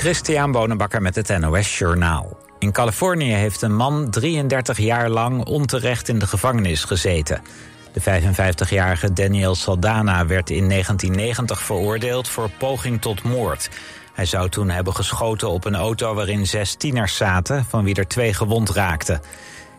Christian Bonenbakker met het NOS Journaal. In Californië heeft een man 33 jaar lang onterecht in de gevangenis gezeten. De 55-jarige Daniel Saldana werd in 1990 veroordeeld voor poging tot moord. Hij zou toen hebben geschoten op een auto waarin zes tieners zaten... van wie er twee gewond raakten.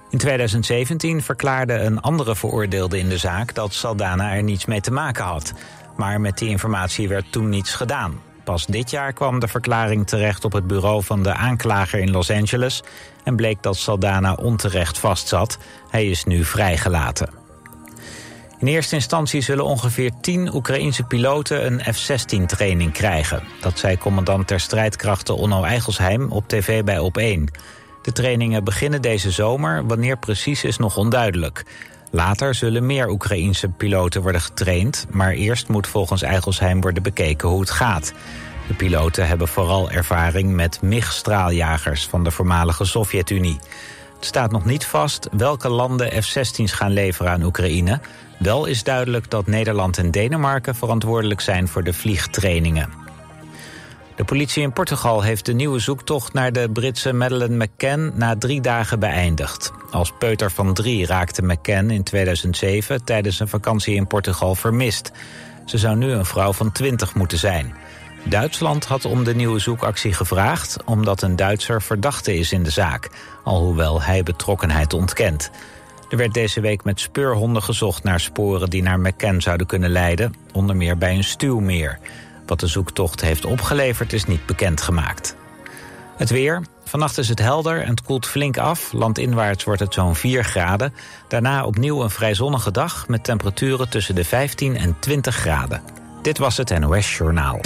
In 2017 verklaarde een andere veroordeelde in de zaak... dat Saldana er niets mee te maken had. Maar met die informatie werd toen niets gedaan. Pas dit jaar kwam de verklaring terecht op het bureau van de aanklager in Los Angeles... en bleek dat Saldana onterecht vastzat. Hij is nu vrijgelaten. In eerste instantie zullen ongeveer 10 Oekraïense piloten een F-16-training krijgen. Dat zei commandant ter strijdkrachten Onno Eigelsheim op tv bij Op1. De trainingen beginnen deze zomer, wanneer precies is nog onduidelijk. Later zullen meer Oekraïense piloten worden getraind... maar eerst moet volgens Eigelsheim worden bekeken hoe het gaat. De piloten hebben vooral ervaring met MiG-straaljagers... van de voormalige Sovjet-Unie. Het staat nog niet vast welke landen F-16's gaan leveren aan Oekraïne. Wel is duidelijk dat Nederland en Denemarken verantwoordelijk zijn voor de vliegtrainingen. De politie in Portugal heeft de nieuwe zoektocht naar de Britse Madeleine McCann na drie dagen beëindigd. Als peuter van drie raakte McCann in 2007 tijdens een vakantie in Portugal vermist. Ze zou nu een vrouw van 20 moeten zijn. Duitsland had om de nieuwe zoekactie gevraagd... omdat een Duitser verdachte is in de zaak, alhoewel hij betrokkenheid ontkent. Er werd deze week met speurhonden gezocht naar sporen die naar McCann zouden kunnen leiden, onder meer bij een stuwmeer. Wat de zoektocht heeft opgeleverd is niet bekendgemaakt. Het weer. Vannacht is het helder en het koelt flink af. Landinwaarts wordt het zo'n 4 graden. Daarna opnieuw een vrij zonnige dag met temperaturen tussen de 15 en 20 graden. Dit was het NOS Journaal.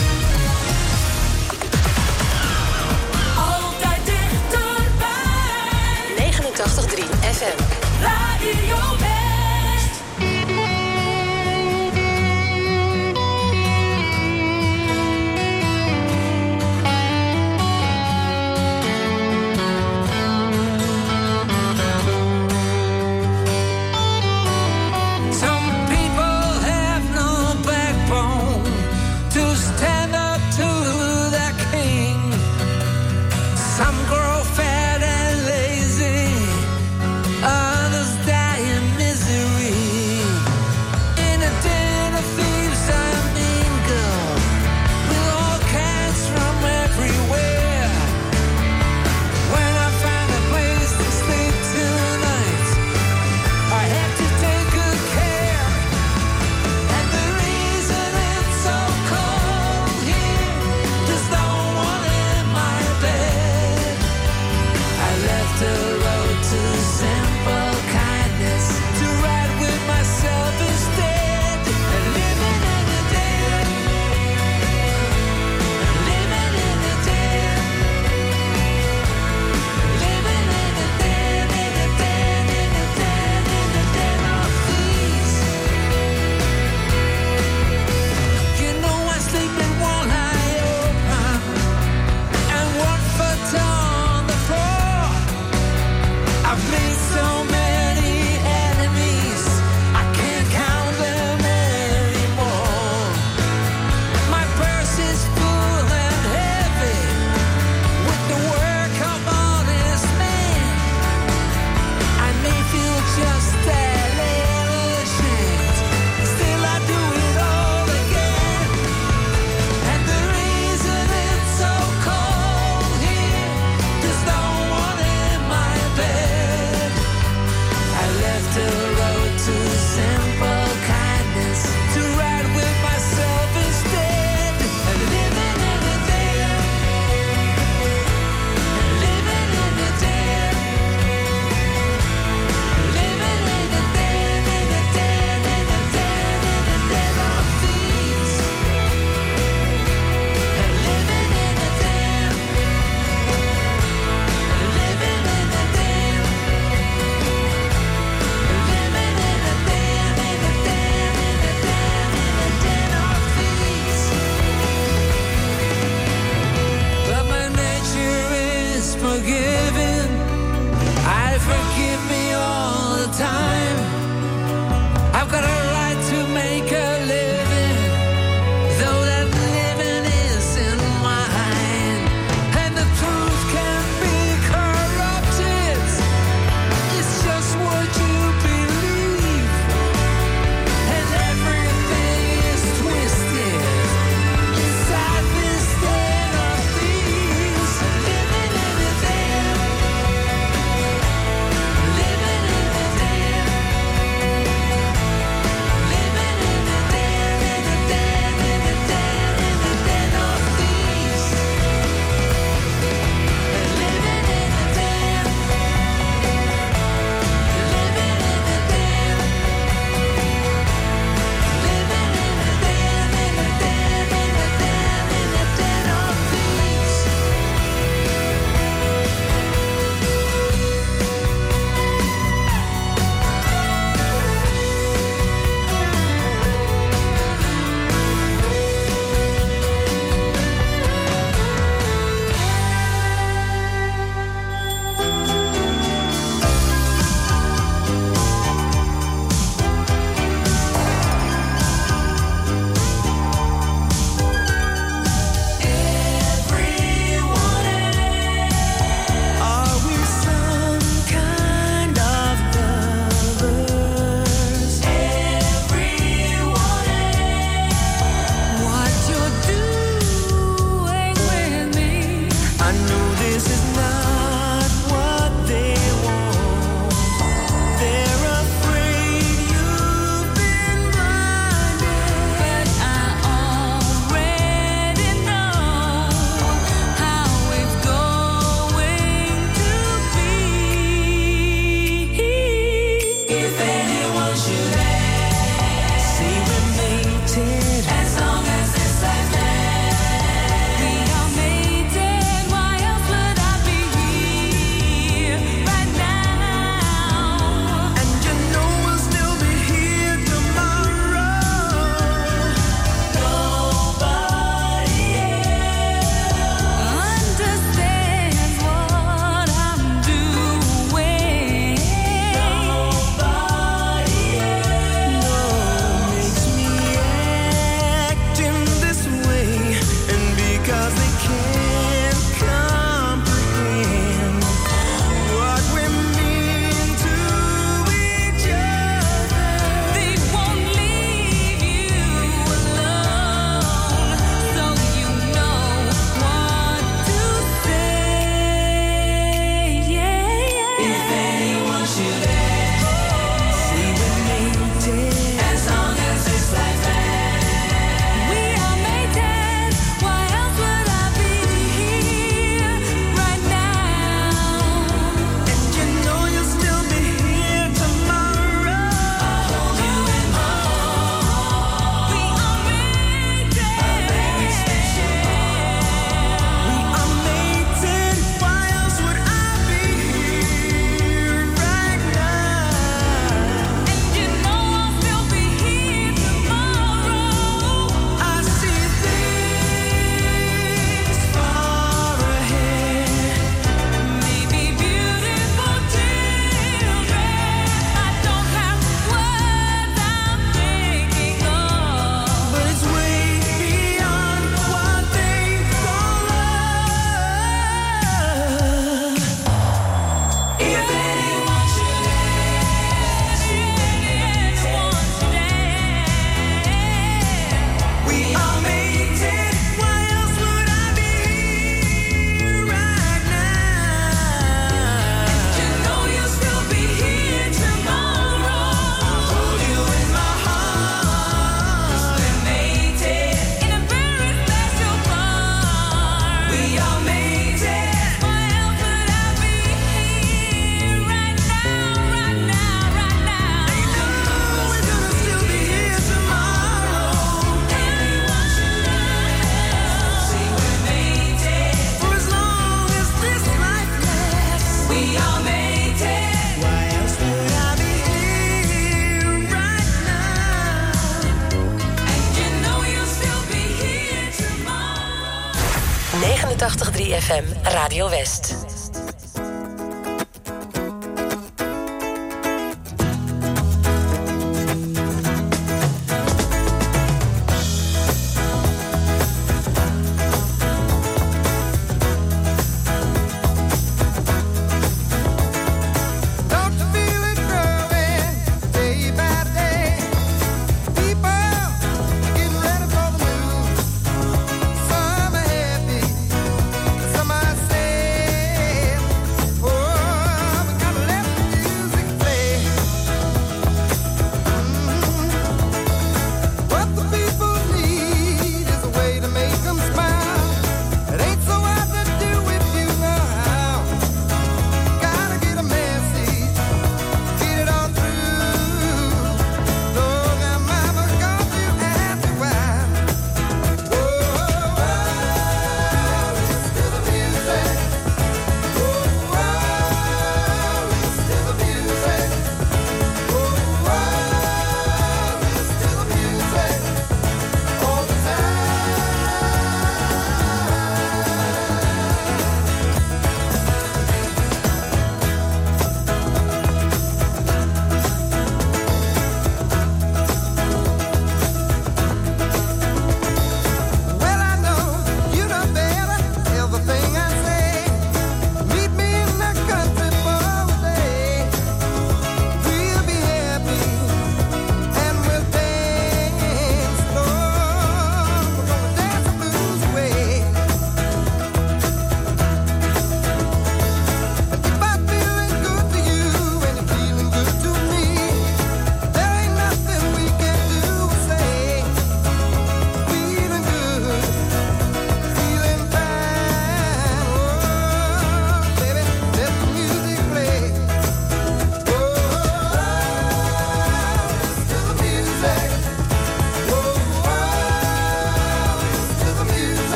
89.3 FM Radio West.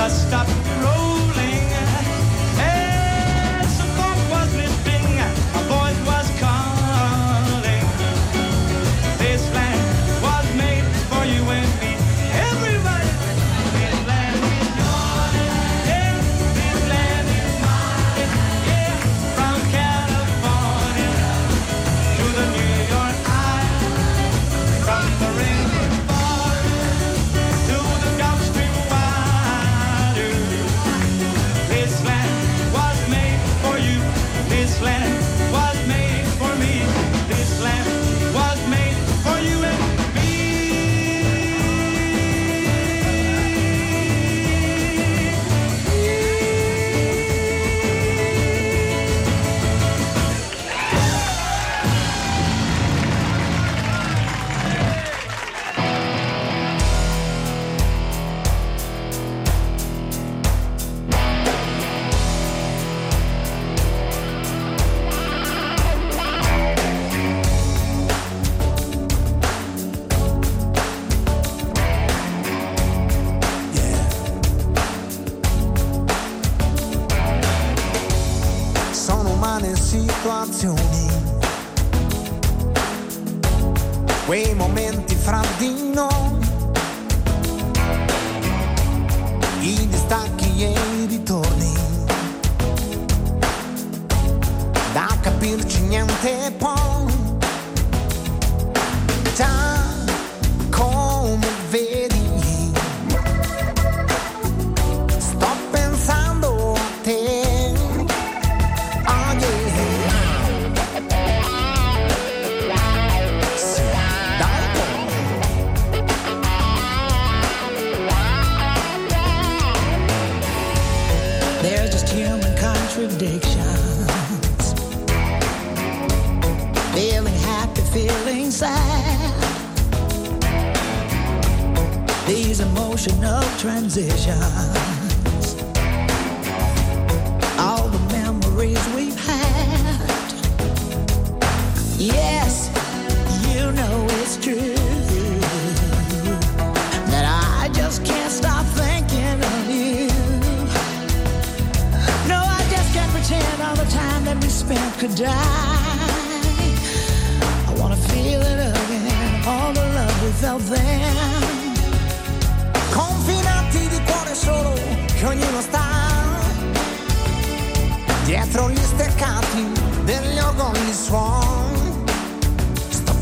dust up I'm wrong. Stop.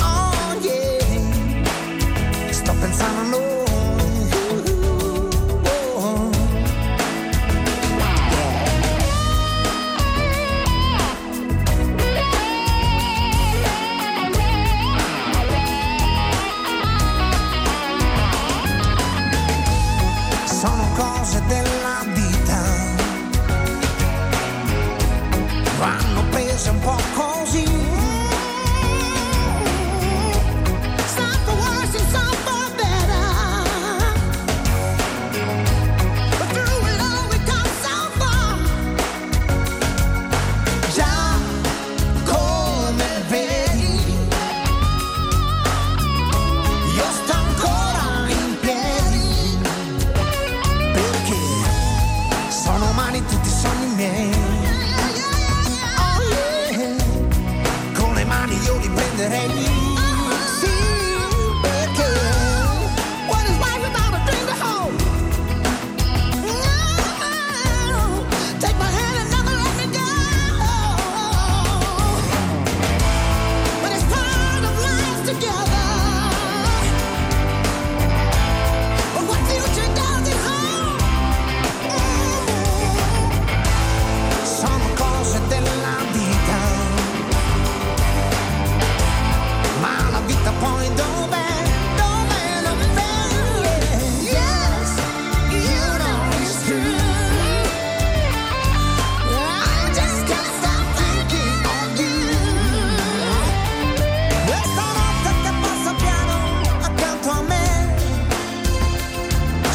Oh yeah. Stop and find a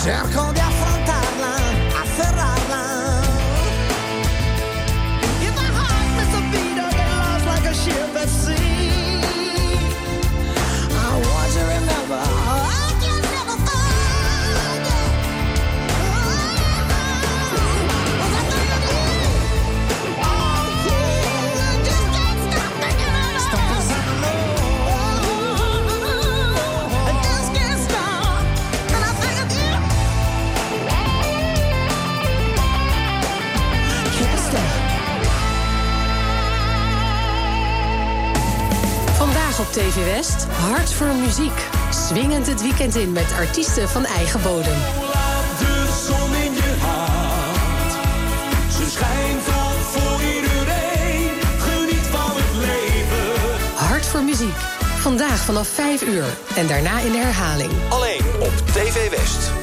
J'ai TV West, hart voor muziek. Swingend het weekend in met artiesten van eigen bodem. Hart. Voor van het leven. Hart voor muziek. Vandaag vanaf 5 uur en daarna in de herhaling. Alleen op TV West.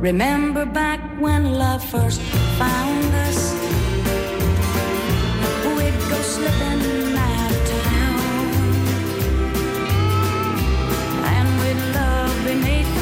Remember back when love first found us? We'd go slipping out of town, and we'd love beneath.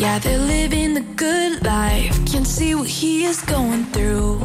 Yeah, they're living the good life. Can't see what he is going through.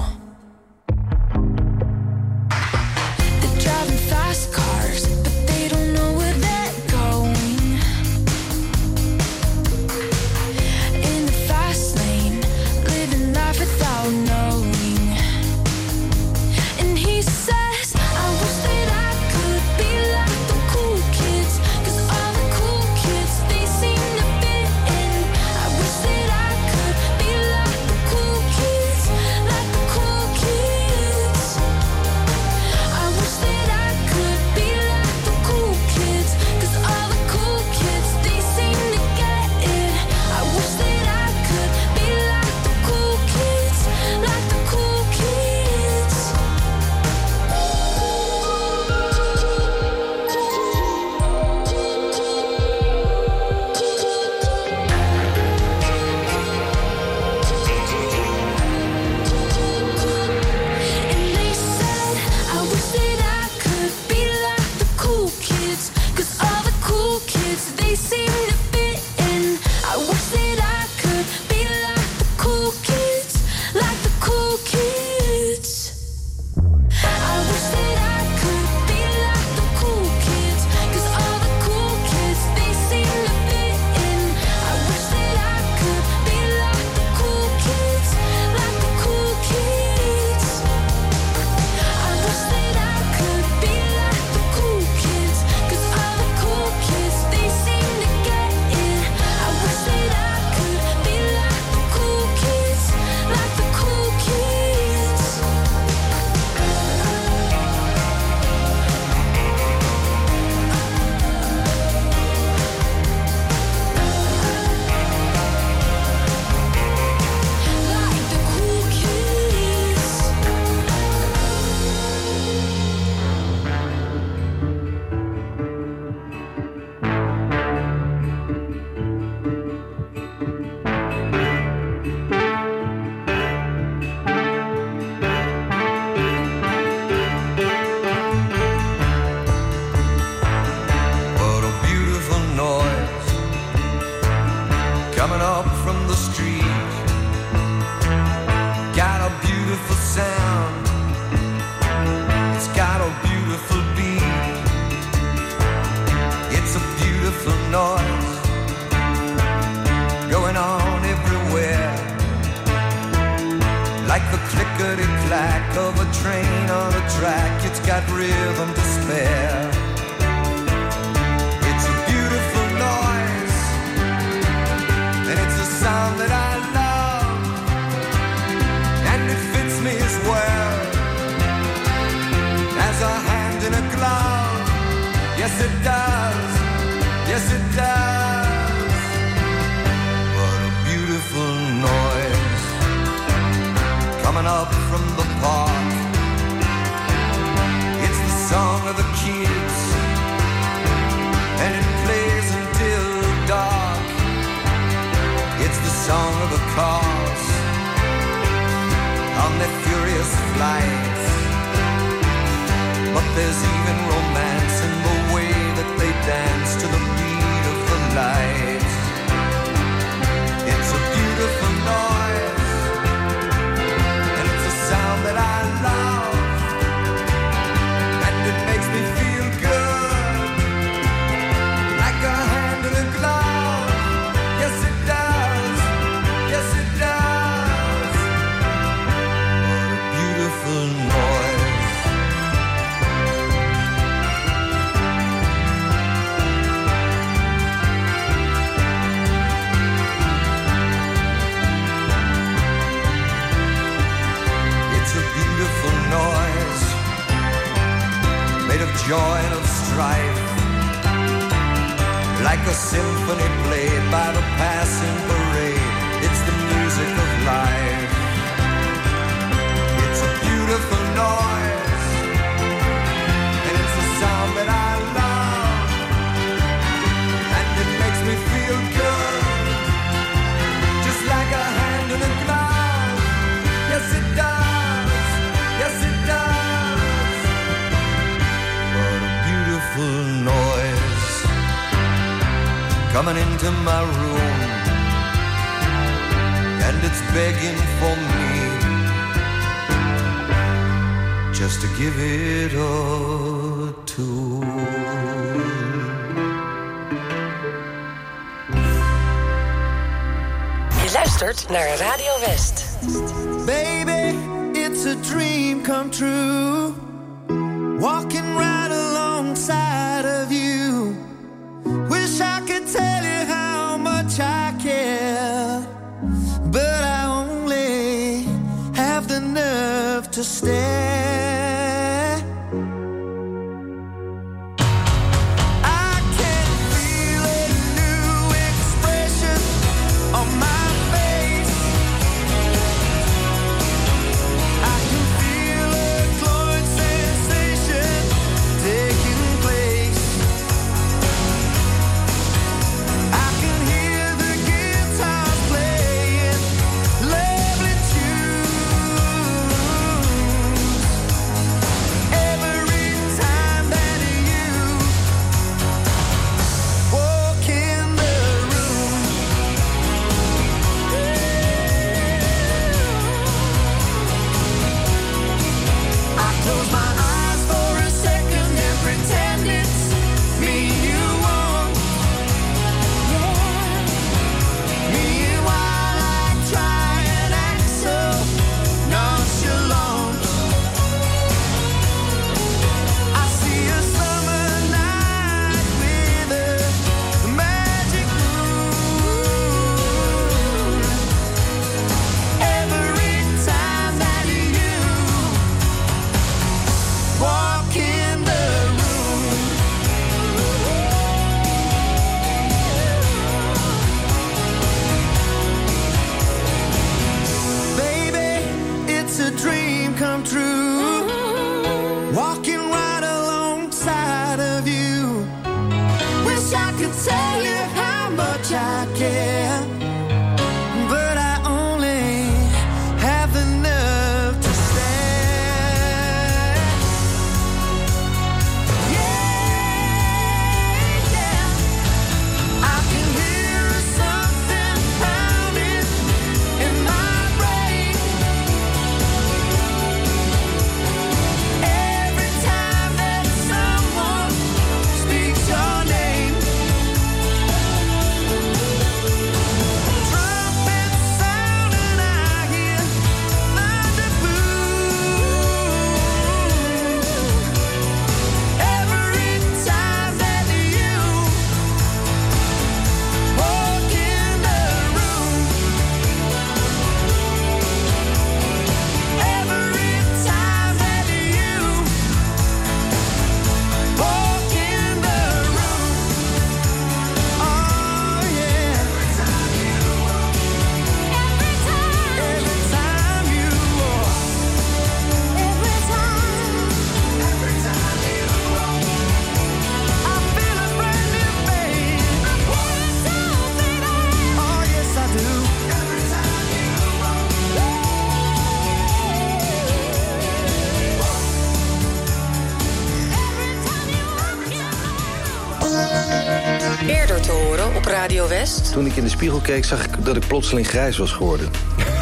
toen ik in de spiegel keek, zag ik dat ik plotseling grijs was geworden.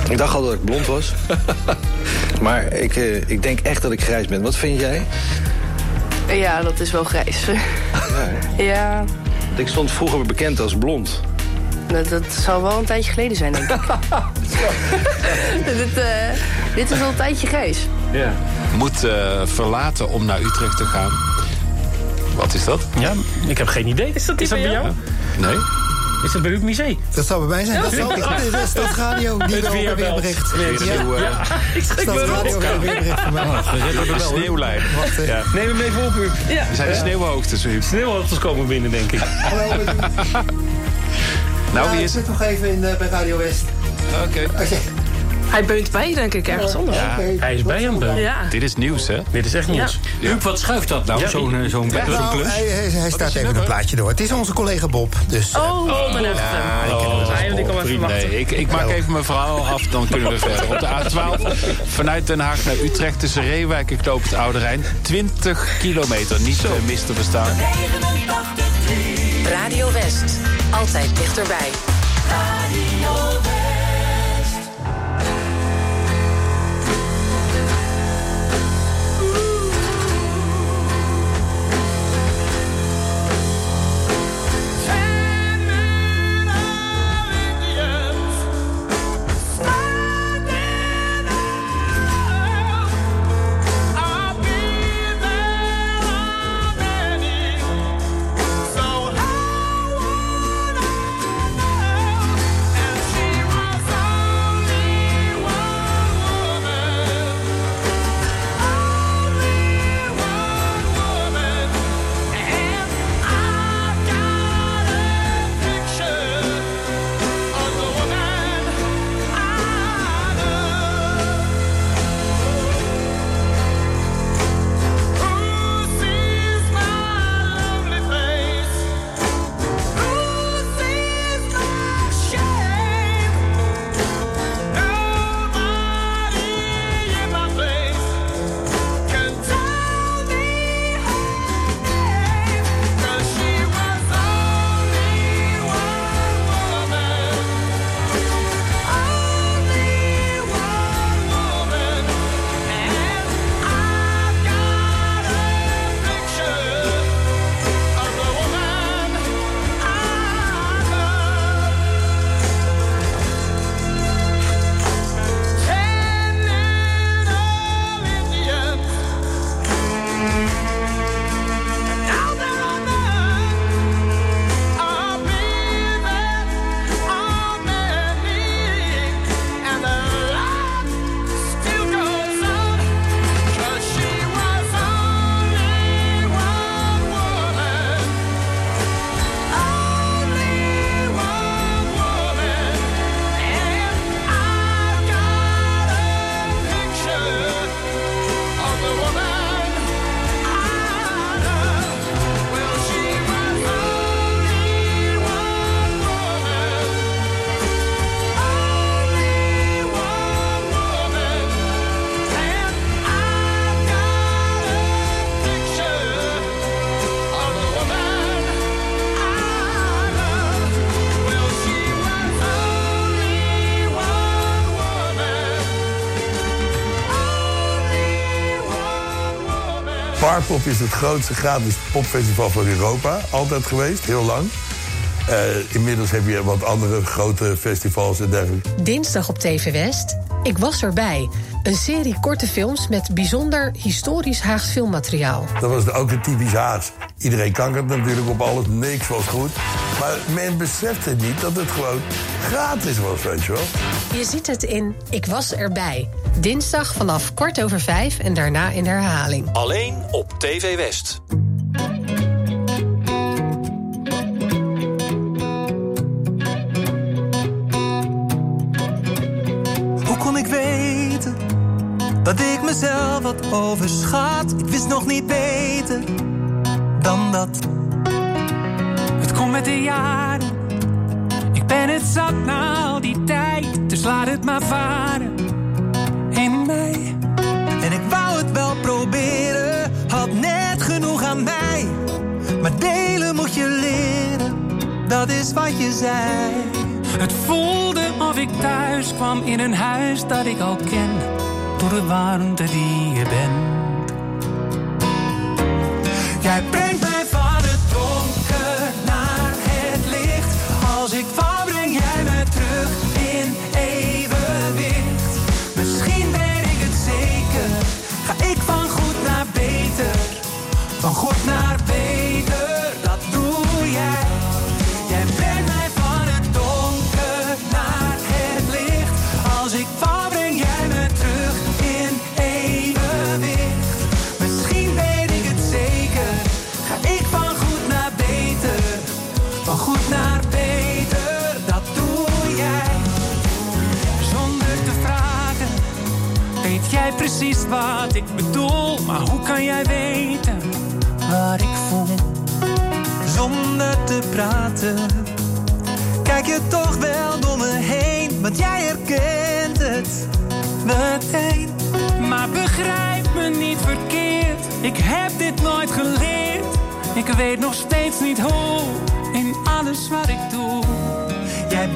ik dacht al dat ik blond was. maar ik, eh, ik denk echt dat ik grijs ben. Wat vind jij? Ja, dat is wel grijs. ja. Ik stond vroeger bekend als blond. Dat, dat wel een tijdje geleden zijn, denk ik. dit, eh, dit, is al een tijdje grijs. Ja. Moet eh, verlaten om naar Utrecht te gaan. Wat is dat? Ja, ik heb geen idee. Is dat, die is dat bij jou? Nee. Is dat bij u het museum? Dat zou bij mij zijn. Dat, zal, dat is Stadsradio die Het weer weer belt. bericht. Weer Ja. nieuw, Ja, ik schrik me rot. weer bericht van mij. De sneeuwlijn. Ja. Neem hem even op, u. Ja. Er zijn de sneeuwhoogtes, u. Sneeuwhoogtes komen binnen, denk ik. Nou, Ja, wie ik is zit nog even in, eh, bij Radio West. Oké. Hij beunt bij, denk ik, ergens anders. Ja. Hij is bij hem, Ben. Ja. Dit is nieuws, hè? Dit is echt nieuws. Huub, wat schuift dat nou, Ja, zo'n eh, zo'n Ja, nou, klus? hij, hij, hij staat even een plaatje door. Het is onze collega Bob. Dus, eh, Oh, mijn echte. Oh, Hij en ik al even Nee, ik, ik maak even mijn verhaal af, dan kunnen we verder. Op de A12 vanuit Den Haag naar Utrecht tussen Reewijk en Knoop het Oude Rijn. 20 kilometer, niet eh, mis te verstaan. Radio West. Altijd dichterbij. Parkpop is het grootste gratis popfestival van Europa. Altijd geweest, heel lang. Eh, inmiddels heb je wat andere grote festivals en dergelijke. Dinsdag op TV West. Ik was erbij. Een serie korte films met bijzonder historisch Haags filmmateriaal. Dat was ook een typisch Haags. Iedereen kankert natuurlijk op alles, niks was goed. Maar men besefte niet dat het gewoon gratis was, weet je wel. Je ziet het in Ik was erbij. Dinsdag vanaf kwart over vijf en daarna in herhaling. Alleen op TV West. Hoe kon ik weten dat ik mezelf had overschat? Ik wist nog niet beter dan dat. Het komt met de jaren. Ik ben het zat na al die tijd. Dus laat het maar varen. In mij. Dat is wat je zei. Het voelde of ik thuis kwam in een huis dat ik al ken. Door de warmte die je bent. Jij brengt wat ik bedoel, maar hoe kan jij weten wat ik voel? Zonder te praten, kijk je toch wel door me heen, want jij herkent het meteen. Maar begrijp me niet verkeerd, ik heb dit nooit geleerd. Ik weet nog steeds niet hoe, in alles wat ik doe. Jij